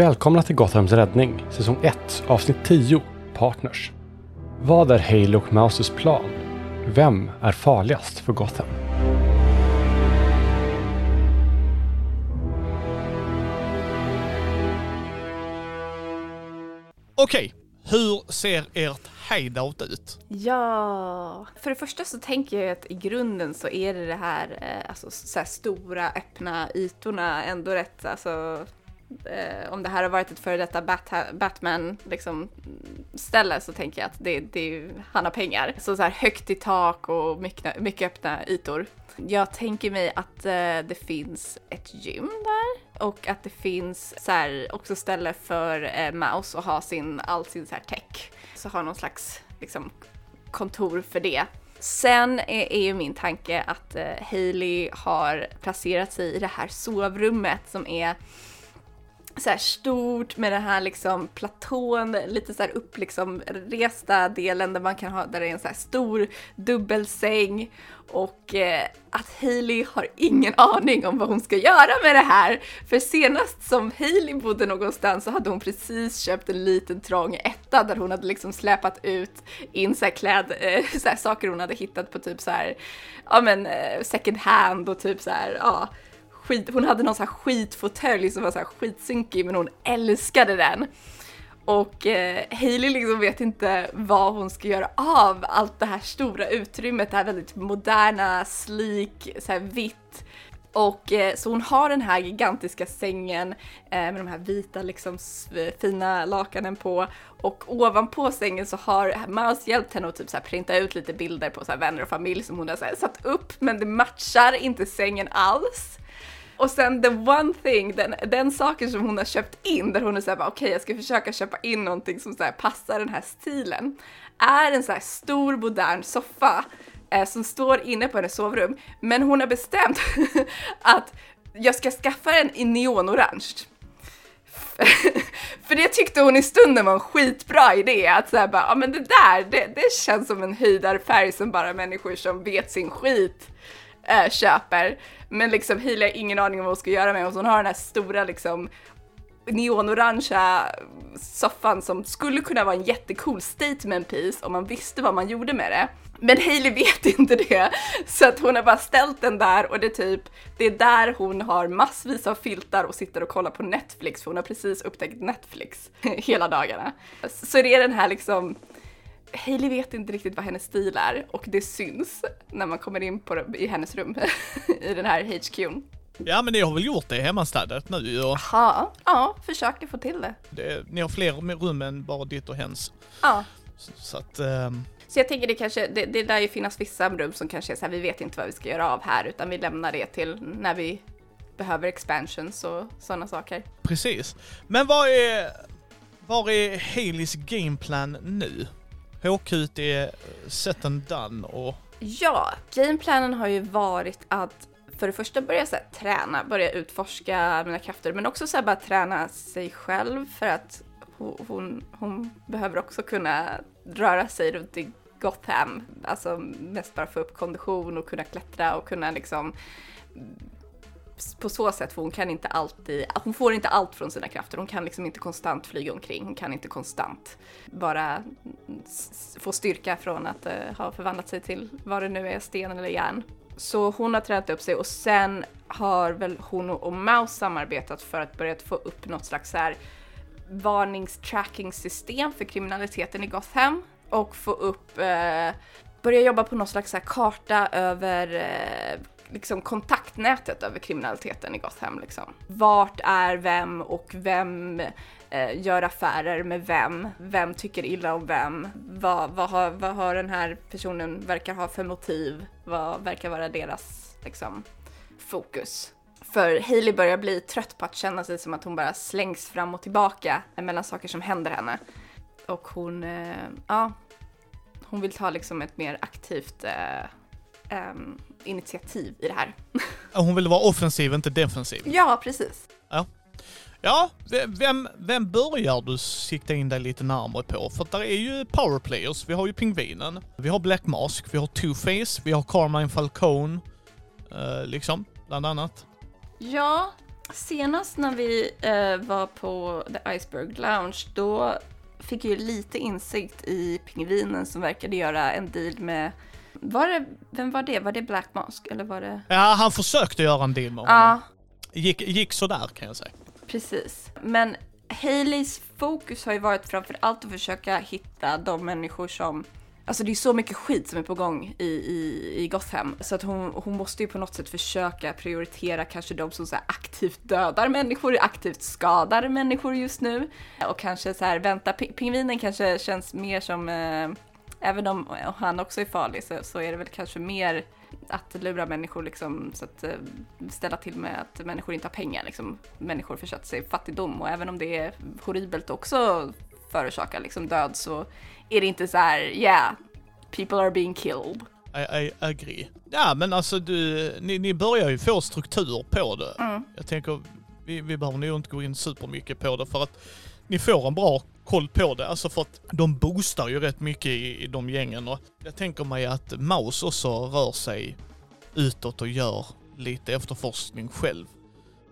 Välkomna till Gothams räddning, säsong 1, avsnitt 10, Partners. Vad är Haley och Mouses plan? Vem är farligast för Gotham? Okej, hur ser ert hideout ut? Ja, för det första så tänker jag att i grunden så är det det här, eh, alltså så här stora öppna ytorna ändå rätt, alltså eh, om det här har varit ett före detta Bat Batman liksom, ställe så tänker jag att det, det, han har pengar. Så, så här högt i tak och mycket, mycket öppna ytor. Jag tänker mig att eh, det finns ett gym där och att det finns så här, också ställe för eh, Mouse att ha sin, all sin så här tech. Så ha någon slags liksom, kontor för det. Sen är, är ju min tanke att eh, Hailey har placerat sig i det här sovrummet som är såhär stort med den här liksom platån, lite så här upp liksom resta delen där man kan ha, där det är en såhär stor dubbelsäng och eh, att Hailey har ingen aning om vad hon ska göra med det här. För senast som Hailey bodde någonstans så hade hon precis köpt en liten trång etta där hon hade liksom släpat ut in så här kläd, eh, så här saker hon hade hittat på typ så här, ja men eh, second hand och typ så här, ja skit, hon hade någon så här skitfåtölj som var så här skitsynkig men hon älskade den. Och eh, Hailey liksom vet inte vad hon ska göra av allt det här stora utrymmet, det här väldigt moderna, sleek, så här vitt. Och eh, så hon har den här gigantiska sängen eh, med de här vita liksom eh, fina lakanen på och ovanpå sängen så har Mouse hjälpt henne att typ så här printa ut lite bilder på så här vänner och familj som hon har så här satt upp men det matchar inte sängen alls. Och sen the one thing, den, den saken som hon har köpt in, där hon är såhär okej okay, jag ska försöka köpa in någonting som så här, passar den här stilen, är en så här stor modern soffa eh, som står inne på hennes sovrum. Men hon har bestämt att jag ska skaffa den i neonorange. För det tyckte hon i stunden var en skitbra idé, att såhär bara, ja men det där, det, det känns som en höjdarfärg som bara människor som vet sin skit äh, köper. Men liksom Hailey har ingen aning om vad hon ska göra med och hon har den här stora liksom neonorangea soffan som skulle kunna vara en jättecool statement piece om man visste vad man gjorde med det. Men Hailey vet inte det, så att hon har bara ställt den där och det är typ, det är där hon har massvis av filtar och sitter och kollar på Netflix för hon har precis upptäckt Netflix hela dagarna. Så det är den här liksom Hailey vet inte riktigt vad hennes stil är och det syns när man kommer in på det, i hennes rum i den här HQn. Ja men ni har väl gjort det hemmastädet nu och... Ja, ja, försöker få till det. det. Ni har fler rum än bara ditt och hens. Ja. Så, så att... Um... Så jag tänker det kanske, det, det lär ju finnas vissa rum som kanske är så här, vi vet inte vad vi ska göra av här utan vi lämnar det till när vi behöver expansions och sådana saker. Precis. Men vad är, vad är Haleys gameplan nu? HQt är set and done och... Ja, gameplanen har ju varit att för det första börja så här, träna, börja utforska mina krafter, men också så här, bara träna sig själv för att hon, hon, hon behöver också kunna röra sig runt i Gotham, alltså mest bara få upp kondition och kunna klättra och kunna liksom på så sätt, för hon kan inte alltid, hon får inte allt från sina krafter. Hon kan liksom inte konstant flyga omkring. Hon kan inte konstant bara få styrka från att uh, ha förvandlat sig till vad det nu är, sten eller järn. Så hon har tränat upp sig och sen har väl hon och Maus samarbetat för att börja få upp något slags här varningstracking-system för kriminaliteten i Gotham och få upp, eh, börja jobba på någon slags här karta över eh, liksom kontaktnätet över kriminaliteten i Gotham. Liksom. Vart är vem och vem eh, gör affärer med vem? Vem tycker illa om vem? Vad, vad, har, vad har den här personen verkar ha för motiv? Vad verkar vara deras liksom, fokus? För Hailey börjar bli trött på att känna sig som att hon bara slängs fram och tillbaka mellan saker som händer henne. Och hon, eh, ja, hon vill ta liksom ett mer aktivt eh, ehm, initiativ i det här. Hon vill vara offensiv, inte defensiv. Ja, precis. Ja. Ja, vem, vem börjar du sikta in dig lite närmare på? För där är ju powerplayers. Vi har ju Pingvinen, vi har Black Mask, vi har Two-Face, vi har Carmine Falcone, eh, liksom, bland annat. Ja, Senast när vi eh, var på The Iceberg Lounge, då fick jag ju lite insikt i pingvinen som verkade göra en deal med var det, vem var det? Var det Black Mask eller var det? Ja, han försökte göra en deal med honom. Ja, Gick, gick sådär kan jag säga. precis. Men Haleys fokus har ju varit framför allt att försöka hitta de människor som Alltså det är så mycket skit som är på gång i, i, i Gotham så att hon, hon måste ju på något sätt försöka prioritera kanske de som så aktivt dödar människor, aktivt skadar människor just nu och kanske så här vänta, Pi- pingvinen kanske känns mer som, eh, även om han också är farlig så, så är det väl kanske mer att lura människor liksom så att eh, ställa till med att människor inte har pengar liksom. Människor försätter sig i fattigdom och även om det är horribelt också förorsakar liksom död så är det inte så här, yeah, people are being killed. I, I agree. Ja, men alltså du, ni, ni börjar ju få struktur på det. Mm. Jag tänker, vi, vi behöver nog inte gå in supermycket på det för att ni får en bra koll på det. Alltså för att de boostar ju rätt mycket i, i de gängen och jag tänker mig att Maus också rör sig utåt och gör lite efterforskning själv.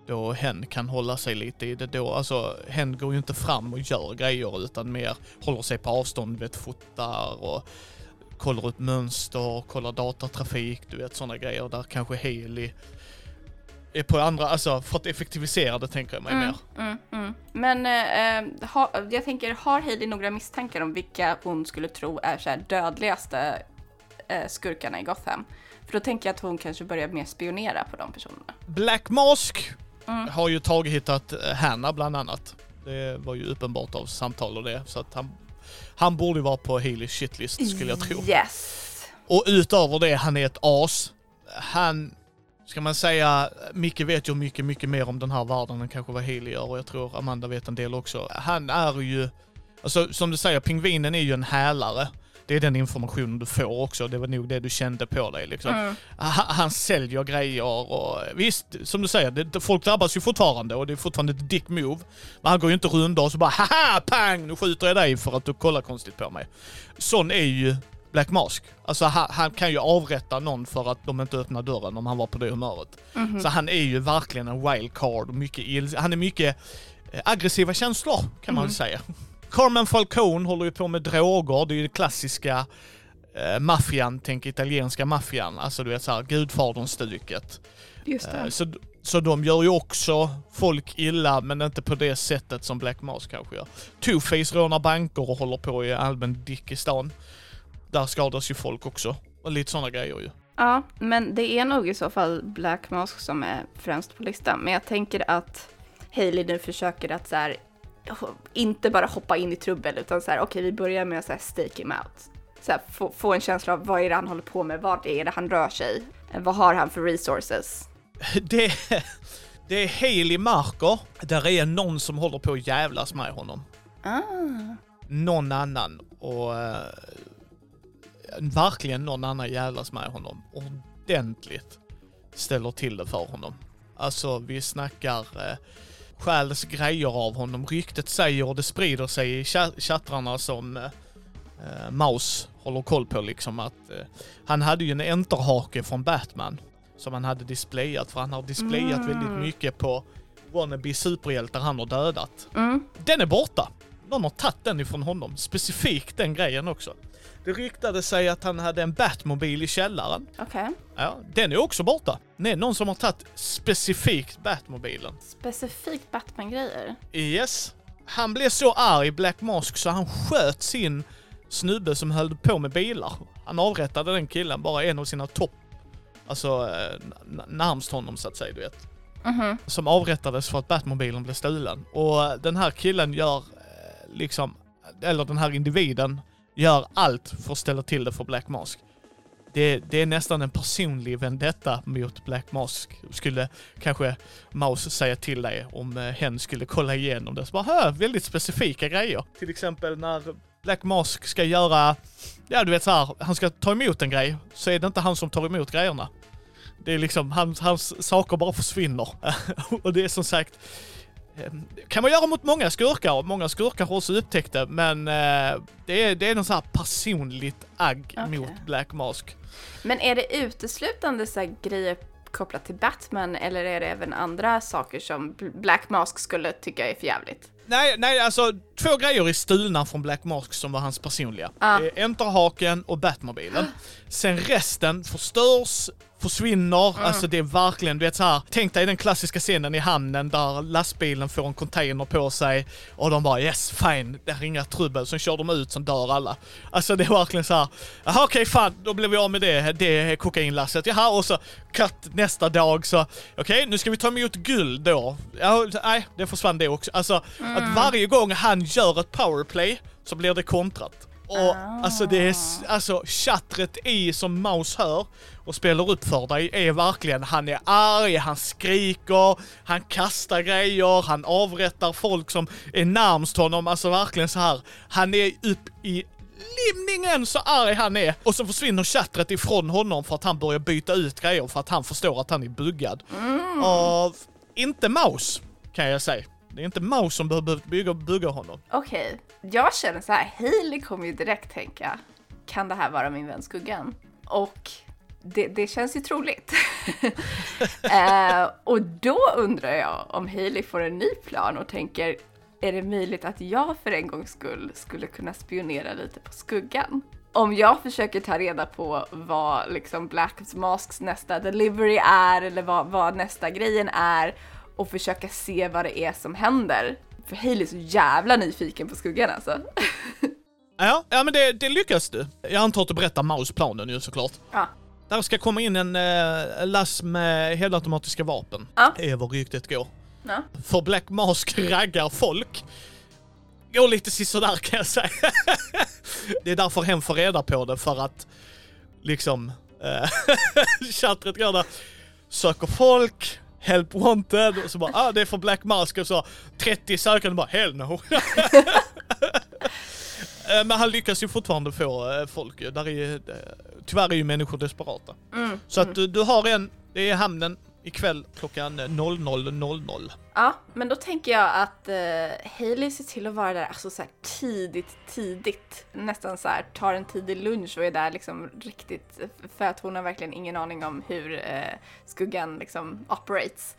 Då hen kan hålla sig lite i det då. Alltså hen går ju inte fram och gör grejer utan mer håller sig på avstånd, vet fotar och kollar upp mönster, kollar datatrafik, du vet sådana grejer där kanske Haley på andra, alltså för att effektivisera det tänker jag mig mer. Mm, mm. Men eh, eh, ha, jag tänker, har Hailey några misstankar om vilka hon skulle tro är så dödligaste eh, skurkarna i Gotham? För då tänker jag att hon kanske börjar mer spionera på de personerna. Black Mask Mm. har ju tagit hittat eh, Hanna bland annat. Det var ju uppenbart av samtal och det, så att han, han borde vara på Haleys shitlist skulle jag tro. Yes. Och utöver det, han är ett as. Han, ska man säga, Micke vet ju mycket, mycket mer om den här världen än kanske vad Haley gör och jag tror Amanda vet en del också. Han är ju, alltså som du säger, pingvinen är ju en hälare. Det är den informationen du får också, det var nog det du kände på dig liksom. Mm. Han, han säljer grejer och visst, som du säger, det, folk drabbas ju fortfarande och det är fortfarande ett dick move. Men han går ju inte runda och så bara haha, pang, nu skjuter jag dig för att du kollar konstigt på mig. Sån är ju Black Mask. Alltså han, han kan ju avrätta någon för att de inte öppnar dörren om han var på det humöret. Mhm. Så han är ju verkligen en wildcard mycket il- Han är mycket eh, aggressiva känslor kan man väl säga. Carmen Falcone håller ju på med droger, det är ju det klassiska eh, maffian, tänk italienska maffian, alltså du vet såhär Gudfadern-stuket. Eh, så, så de gör ju också folk illa, men inte på det sättet som Black Mask kanske gör. Two-Face rånar banker och håller på i allmän dick i stan. Där skadas ju folk också. Och lite sådana grejer ju. Ja, men det är nog i så fall Black Mask som är främst på listan. Men jag tänker att Hailey nu försöker att så här, inte bara hoppa in i trubbel utan så här, okej vi börjar med att så här, stake him out. Så här, få, få en känsla av vad är det han håller på med, vart är det han rör sig, vad har han för resources? Det, det är Haley Marker. Där är någon som håller på att jävlas med honom. Ah. Någon annan. Och eh, verkligen någon annan jävlas med honom. Ordentligt ställer till det för honom. Alltså vi snackar eh, stjäls grejer av honom. Ryktet säger och det sprider sig i cha- chattrarna som eh, eh, Maus håller koll på liksom att eh, han hade ju en enterhake från Batman som han hade displayat för han har displayat Mm. väldigt mycket på wannabe superhjältar han har dödat. Mm. Den är borta. Någon har tagit den ifrån honom. Specifikt den grejen också. Det ryktade sig att han hade en Batmobil i källaren. Okej. Ja, den är också borta. Det är någon som har tagit specifikt Batmobilen. Specifikt Batman-grejer. Yes. Han blev så arg, Black Mask, så han sköt sin snubbe som höll på med bilar. Han avrättade den killen, bara en av sina topp, alltså eh, närmst honom så att säga, du vet. Mhm. Som avrättades för att Batmobilen blev stulen. Och den här killen gör eh, liksom, eller den här individen gör allt för att ställa till det för Black Mask. Det, det är nästan en personlig vendetta mot Black Mask. Skulle kanske Maus säga till dig om eh, hen skulle kolla igenom det. Så bara, hö, väldigt specifika grejer. Till exempel när Black Mask ska göra, ja du vet så här, han ska ta emot en grej, så är det inte han som tar emot grejerna. Det är liksom, hans, hans saker bara försvinner. och det är som sagt, kan man göra mot många skurkar och många skurkar har också upptäckt det, men eh, det är, det är någon så här personligt agg Okej. mot Black Mask. Men är det uteslutande så grejer kopplat till Batman eller är det även andra saker som Bl- Black Mask skulle tycka är förjävligt? Nej, nej, alltså två grejer är stulna från Black Mask som var hans personliga. Ah. Enterhaken och Batmobilen. Sen resten förstörs, försvinner, alltså det är verkligen, du vet så här. tänk dig den klassiska scenen i hamnen där lastbilen får en container på sig och de bara yes, fine, det är inga trubbel. Sen kör de ut, sen dör alla. Alltså det är verkligen så här. jaha okej fan, då blev vi av med det, det kokainlasset. Jaha, och så cut nästa dag så, okej nu ska vi ta emot guld då. Ja, nej, det försvann det också. Alltså att varje gång han gör ett powerplay så blir det kontrat. Och alltså det är, alltså chattret i som Maus hör och spelar upp för dig är verkligen, han är arg, han skriker, han kastar grejer, han avrättar folk som är närmst honom, alltså verkligen så här. Han är upp i limningen så arg han är. Och så försvinner chattret ifrån honom för att han börjar byta ut grejer för att han förstår att han är buggad. Av, inte Maus, kan jag säga. Det är inte Mao som behöver bygga, bygga honom. Okej, jag känner så här, Hailey kommer ju direkt tänka, kan det här vara min vän Skuggan? Och det, det känns ju troligt. eh, och då undrar jag om Hailey får en ny plan och tänker, är det möjligt att jag för en gångs skull skulle kunna spionera lite på Skuggan? Om jag försöker ta reda på vad liksom Black Masks nästa delivery är eller vad, vad nästa grejen är och försöka se vad det är som händer. För Hailey är så jävla nyfiken på skuggan alltså. Ja, ja men det, det lyckas du. Jag antar att du berättar Maus-planen ju såklart. Ja. Där ska komma in en eh, lass med helautomatiska vapen. Ja. Det är vad ryktet går. Ja. För Black Mask raggar folk. Går lite sisådär kan jag säga. det är därför hen får reda på det för att liksom eh, chattret går där, söker folk, help wanted och så bara ah det är för Black Mask och så 30 sökande bara hell no. Eh, Men han lyckas ju fortfarande få eh, folk. Där är, eh, tyvärr är ju människor desperata. Mm. Så att du, du har en, det är hamnen ikväll klockan 00.00. Ja, men då tänker jag att eh, Hailey ser till att vara där alltså så här tidigt, tidigt. Nästan så här tar en tidig lunch och är där liksom riktigt eh, för att hon har verkligen ingen aning om hur eh, skuggan liksom operates.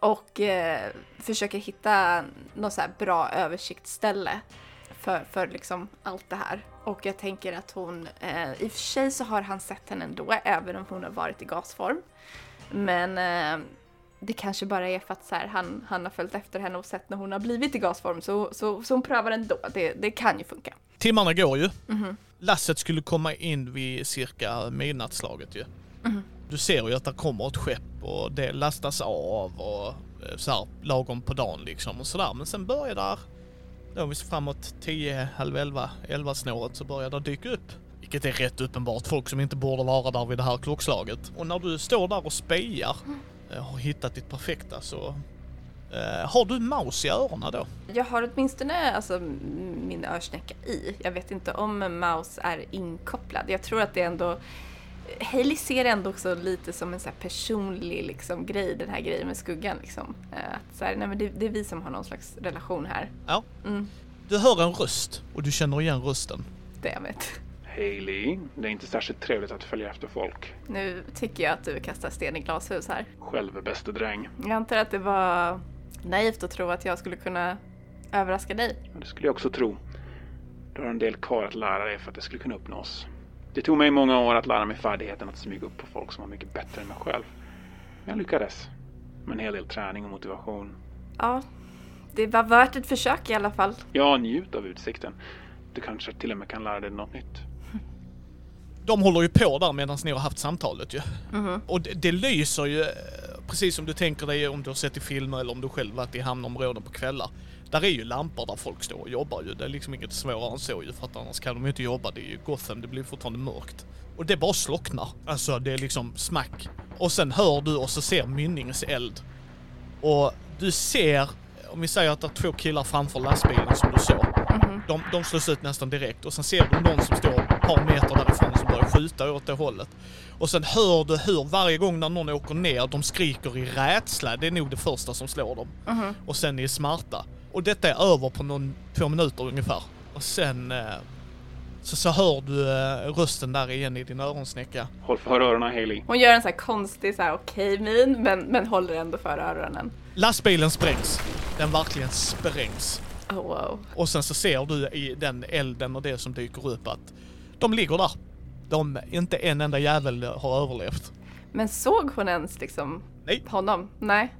Och eh, försöker hitta något så här bra översiktsställe för, för liksom allt det här. Och jag tänker att hon, eh, i och för sig så har han sett henne ändå, även om hon har varit i gasform. Men eh, det kanske bara är för att så här, han, han har följt efter henne och sett när hon har blivit i gasform, så, så, så hon prövar ändå. Det, det kan ju funka. Timmarna går ju. Mhm. Lasset skulle komma in vid cirka midnattsslaget ju. Mhm. Du ser ju att det kommer ett skepp och det lastas av och eh, så här, lagom på dagen liksom och sådär. Men sen börjar där, då vi framåt 10, halv 11, 11 snåret så börjar det dyka upp. Vilket är rätt uppenbart, folk som inte borde vara där vid det här klockslaget. Och när du står där och spejar, eh, och har hittat ditt perfekta så eh, har du maus i öronen då? Jag har åtminstone alltså, min örsnäcka i. Jag vet inte om maus är inkopplad. Jag tror att det ändå... Hailey ser ändå också lite som en så här personlig liksom, grej, den här grejen med skuggan. Liksom. Eh, Att så här, nej, men det, det är vi som har någon slags relation här. Ja. Mm, Du hör en röst och du känner igen rösten. det vet. Hailey, det är inte särskilt trevligt att följa efter folk. Nu tycker jag att du kastar sten i glashus här. Själv är bäste dräng. Jag antar att det var naivt att tro att jag skulle kunna överraska dig. Det skulle jag också tro. Du har en del kvar att lära dig för att det skulle kunna uppnås. Det tog mig många år att lära mig färdigheten att smyga upp på folk som var mycket bättre än mig själv. Men jag lyckades. Med en hel del träning och motivation. Ja, det var värt ett försök i alla fall. Ja, njut av utsikten. Du kanske till och med kan lära dig något nytt. De håller ju på där medan ni har haft samtalet ju. Mhm. Och det, det lyser ju, eh, precis som du tänker dig om du har sett i filmer eller om du själv varit i hamnområden på kvällar. Där är ju lampor där folk står och jobbar ju. Det är liksom inget svårare än så ju för att annars kan de ju inte jobba. Det är ju Gotham, det blir fortfarande mörkt. Och det bara slocknar. Alltså det är liksom smack. Och sen hör du och så ser mynningseld. Och du ser, om vi säger att det är två killar framför lastbilen som du såg. Mhm. De, de slås ut nästan direkt och sen ser du någon som står ett par meter därifrån som börjar skjuta åt det hållet. Och sen hör du hur varje gång när någon åker ner, de skriker i rädsla. Det är nog det första som slår dem. Mhm. Och sen i smärta. Och detta är över på någon, två minuter ungefär. Och sen eh, så, så hör du eh, rösten där igen i din öronsnäcka. Håll för öronen Haley. Hon gör en så här konstig så här okej min men, men håller ändå för öronen. Lastbilen sprängs. Den verkligen sprängs. Oh wow. Och sen så ser du i den elden och det som dyker upp att de ligger där. De, inte en enda jävel har överlevt. Men såg hon ens liksom Nej. honom? Nej.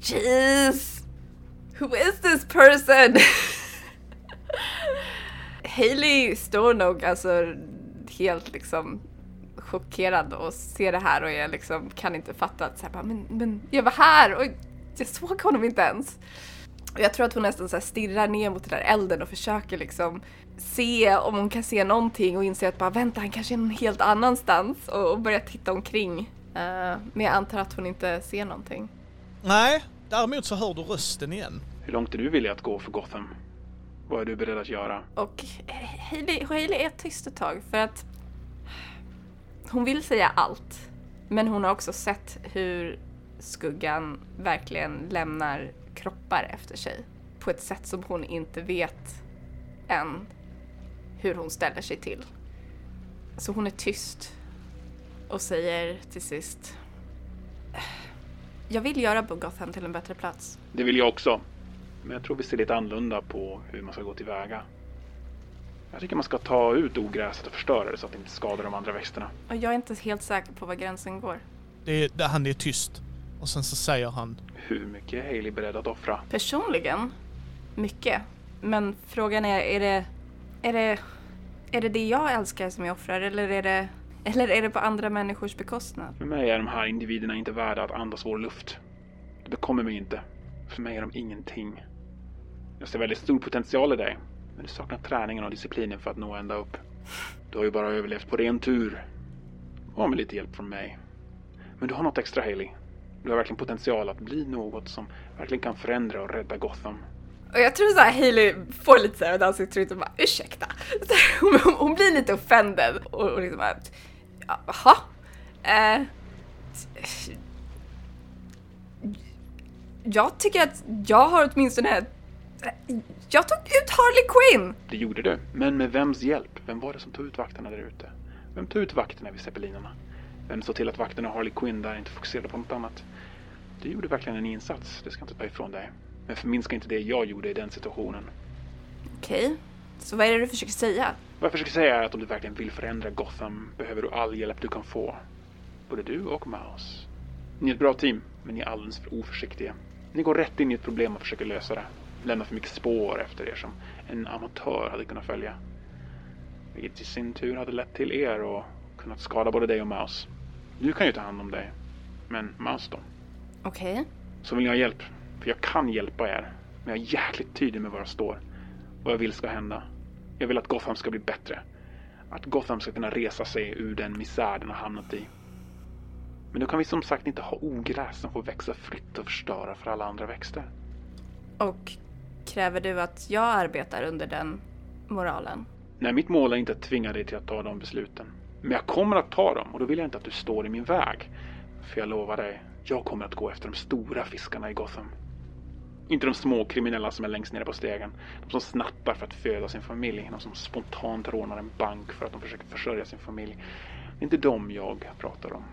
Jeez! Who is this person? Hailey står nog alltså helt liksom chockerad och ser det här och jag liksom kan inte fatta att så här, bara, men, men jag var här och jag såg honom inte ens. Och jag tror att hon nästan så här stirrar ner mot den där elden och försöker liksom se om hon kan se någonting och inser att bara vänta han kanske är någon helt annanstans och, och börjar titta omkring. Eh, men jag antar att hon inte ser någonting. Nej, däremot så hör du rösten igen. Hur långt är du villig att gå för Gotham? Vad är du beredd att göra? Och Hailey, Hailey är tyst ett tag för att hon vill säga allt. Men hon har också sett hur skuggan verkligen lämnar kroppar efter sig. På ett sätt som hon inte vet än hur hon ställer sig till. Så hon är tyst och säger till sist Jag vill göra Gotham till en bättre plats. Det vill jag också. Men jag tror vi ser lite annorlunda på hur man ska gå tillväga. Jag tycker man ska ta ut ogräset och förstöra det så att det inte skadar de andra växterna. Och jag är inte helt säker på var gränsen går. Det, det, han är tyst. Och sen så säger han Hur mycket är Haley beredd att offra? Personligen, mycket. Men frågan är, är det, är det, är det det jag älskar som jag offrar eller är det, eller är det på andra människors bekostnad? För mig är de här individerna inte värda att andas vår luft. Det bekommer mig inte. För mig är de ingenting. Jag ser väldigt stor potential i dig. Men du saknar träningen och disciplinen för att nå ända upp. Du har ju bara överlevt på ren tur. Och med lite hjälp från mig. Men du har något extra Haley. Du har verkligen potential att bli något som verkligen kan förändra och rädda Gotham. Och jag tror så här Hailey får lite såhär ansiktsuttryck och bara ursäkta. Så hon, hon blir lite offended och, och liksom bara jaha? Eh, jag tycker att jag har åtminstone jag tog ut Harley Quinn! Det gjorde du. Men med vems hjälp? Vem var det som tog ut vakterna där ute? Vem tog ut vakterna vid zeppelinerna? Vem såg till att vakterna och Harley Quinn där inte fokuserade på något annat? Du gjorde verkligen en insats, det ska jag inte ta ifrån dig. Men förminska inte det jag gjorde i den situationen. Okej, så vad är det du försöker säga? Vad jag försöker säga är att om du verkligen vill förändra Gotham behöver du all hjälp du kan få. Både du och Mouse. Ni är ett bra team, men ni är alldeles för oförsiktiga. Ni går rätt in i ett problem och försöker lösa det. Lämnar för mycket spår efter er som en amatör hade kunnat följa. Vilket i sin tur hade lett till er och kunnat skada både dig och Mouse. Du kan ju ta hand om dig. Men Mouse då? Okej. Så vill ni ha hjälp? För jag kan hjälpa er. Men jag är jäkligt tydlig med var jag står. Vad jag vill ska hända. Jag vill att Gotham ska bli bättre. Att Gotham ska kunna resa sig ur den misär den har hamnat i. Men då kan vi som sagt inte ha ogräs som får växa fritt och förstöra för alla andra växter. Och kräver du att jag arbetar under den moralen? Nej, mitt mål är inte att tvinga dig till att ta de besluten. Men jag kommer att ta dem och då vill jag inte att du står i min väg. För jag lovar dig, jag kommer att gå efter de stora fiskarna i Gotham. Inte de små kriminella som är längst nere på stegen. De som snattar för att föda sin familj. De som spontant rånar en bank för att de försöker försörja sin familj. Det är inte dem jag pratar om.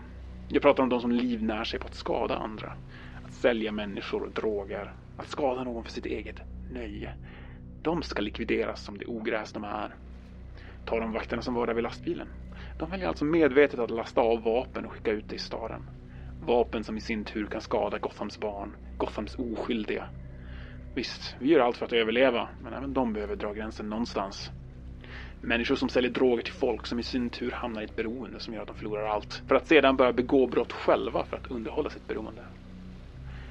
Jag pratar om de som livnär sig på att skada andra. Att sälja människor och droger. Att skada någon för sitt eget nöje. De ska likvideras som det ogräs de är. Ta de vakterna som var där vid lastbilen. De väljer alltså medvetet att lasta av vapen och skicka ut det i staden. Vapen som i sin tur kan skada Gothams barn, Gothams oskyldiga. Visst, vi gör allt för att överleva, men även de behöver dra gränsen någonstans. Människor som säljer droger till folk som i sin tur hamnar i ett beroende som gör att de förlorar allt. För att sedan börja begå brott själva för att underhålla sitt beroende.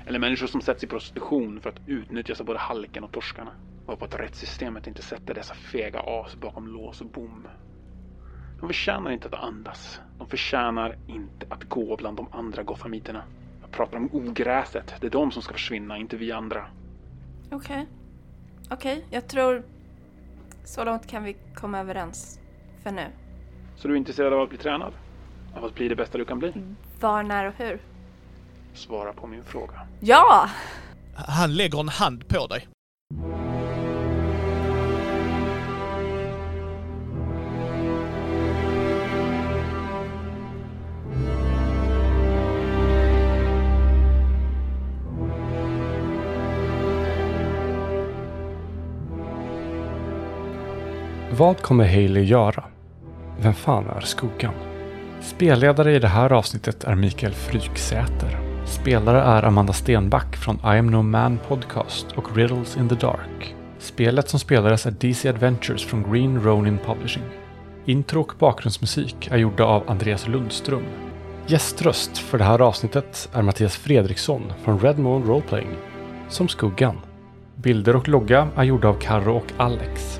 Eller människor som sätts i prostitution för att utnyttjas av både halken och torskarna. Och på att rättssystemet inte sätter dessa fega as bakom lås och bom. De förtjänar inte att andas. De förtjänar inte att gå bland de andra gothamiterna. Jag pratar om ogräset. Det är de som ska försvinna, inte vi andra. Okej. Okej, jag tror så långt kan vi komma överens för nu. Så du är intresserad av att bli tränad? Av att bli det bästa du kan bli? Var, när och hur? Svara på min fråga. Ja! Han lägger en hand på dig. Vad kommer Haley göra? Vem fan är Skuggan? Spelledare i det här avsnittet är Mikael Fryksäter. Spelare är Amanda Stenback från I am no man podcast och Riddles in the Dark. Spelet som spelades är DC Adventures från Green Ronin Publishing. Intro och bakgrundsmusik är gjorda av Andreas Lundström. Gäströst för det här avsnittet är Mattias Fredriksson från Red Moon Roleplaying, som Skuggan. Bilder och logga är gjorda av Karro och Alex.